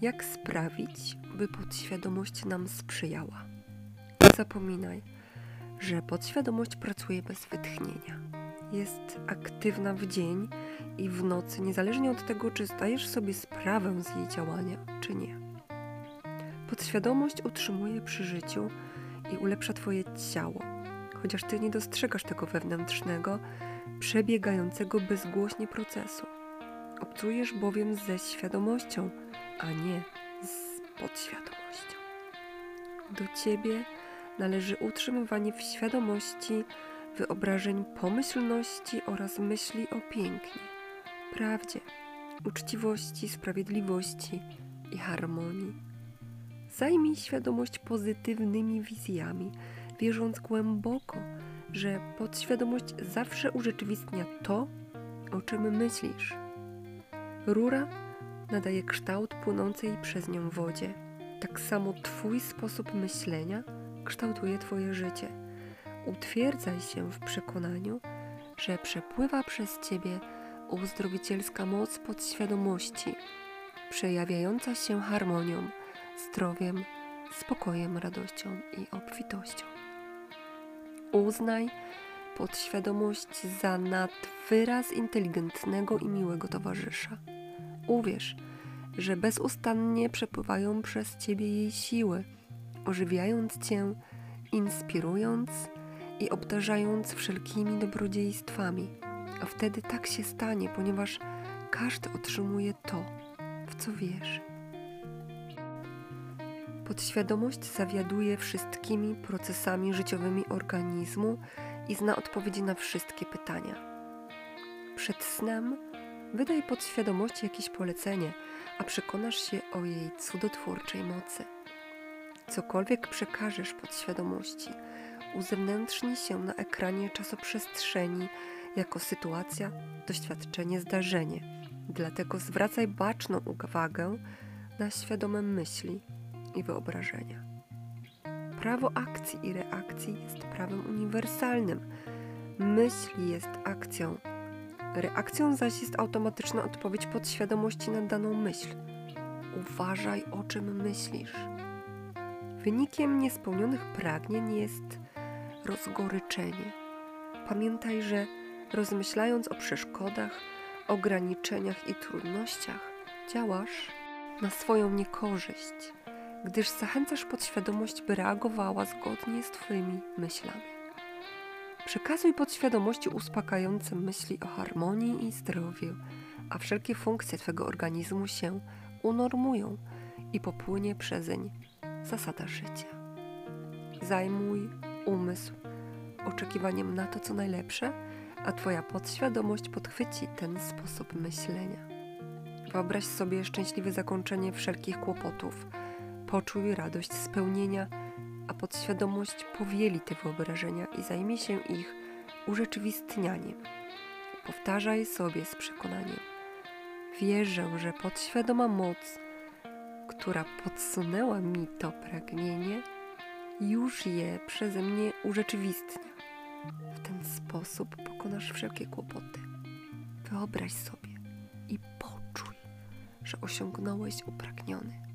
Jak sprawić, by podświadomość nam sprzyjała? Nie zapominaj, że podświadomość pracuje bez wytchnienia. Jest aktywna w dzień i w nocy, niezależnie od tego, czy zdajesz sobie sprawę z jej działania, czy nie. Podświadomość utrzymuje przy życiu i ulepsza Twoje ciało, chociaż Ty nie dostrzegasz tego wewnętrznego, przebiegającego bezgłośnie procesu. Obcujesz bowiem ze świadomością, a nie z podświadomością. Do Ciebie należy utrzymywanie w świadomości wyobrażeń pomyślności oraz myśli o pięknie, prawdzie, uczciwości, sprawiedliwości i harmonii. Zajmij świadomość pozytywnymi wizjami, wierząc głęboko, że podświadomość zawsze urzeczywistnia to, o czym myślisz. Rura nadaje kształt płynącej przez nią wodzie. Tak samo Twój sposób myślenia kształtuje Twoje życie. Utwierdzaj się w przekonaniu, że przepływa przez Ciebie uzdrowicielska moc podświadomości, przejawiająca się harmonią, zdrowiem, spokojem, radością i obfitością. Uznaj podświadomość za nadwyraz inteligentnego i miłego towarzysza. Uwierz, że bezustannie przepływają przez Ciebie jej siły, ożywiając Cię, inspirując i obdarzając wszelkimi dobrodziejstwami. A wtedy tak się stanie, ponieważ każdy otrzymuje to, w co wierzy. Podświadomość zawiaduje wszystkimi procesami życiowymi organizmu i zna odpowiedzi na wszystkie pytania. Przed snem wydaj podświadomości jakieś polecenie, a przekonasz się o jej cudotwórczej mocy. Cokolwiek przekażesz podświadomości, uzewnętrzni się na ekranie czasoprzestrzeni jako sytuacja, doświadczenie, zdarzenie. Dlatego zwracaj baczną uwagę na świadome myśli i wyobrażenia. Prawo akcji i reakcji jest prawem uniwersalnym. Myśl jest akcją. Reakcją zaś jest automatyczna odpowiedź podświadomości na daną myśl. Uważaj, o czym myślisz. Wynikiem niespełnionych pragnień jest rozgoryczenie. Pamiętaj, że rozmyślając o przeszkodach, ograniczeniach i trudnościach, działasz na swoją niekorzyść gdyż zachęcasz podświadomość, by reagowała zgodnie z Twoimi myślami. Przekazuj podświadomości uspokajające myśli o harmonii i zdrowiu, a wszelkie funkcje Twego organizmu się unormują i popłynie przezeń zasada życia. Zajmuj umysł oczekiwaniem na to, co najlepsze, a Twoja podświadomość podchwyci ten sposób myślenia. Wyobraź sobie szczęśliwe zakończenie wszelkich kłopotów – Poczuj radość spełnienia, podświadomość powieli te wyobrażenia i zajmie się ich urzeczywistnianiem. Powtarzaj sobie z przekonaniem. Wierzę, że podświadoma moc, która podsunęła mi to pragnienie, już je przeze mnie urzeczywistnia. W ten sposób pokonasz wszelkie kłopoty. Wyobraź sobie i poczuj, że osiągnąłeś upragniony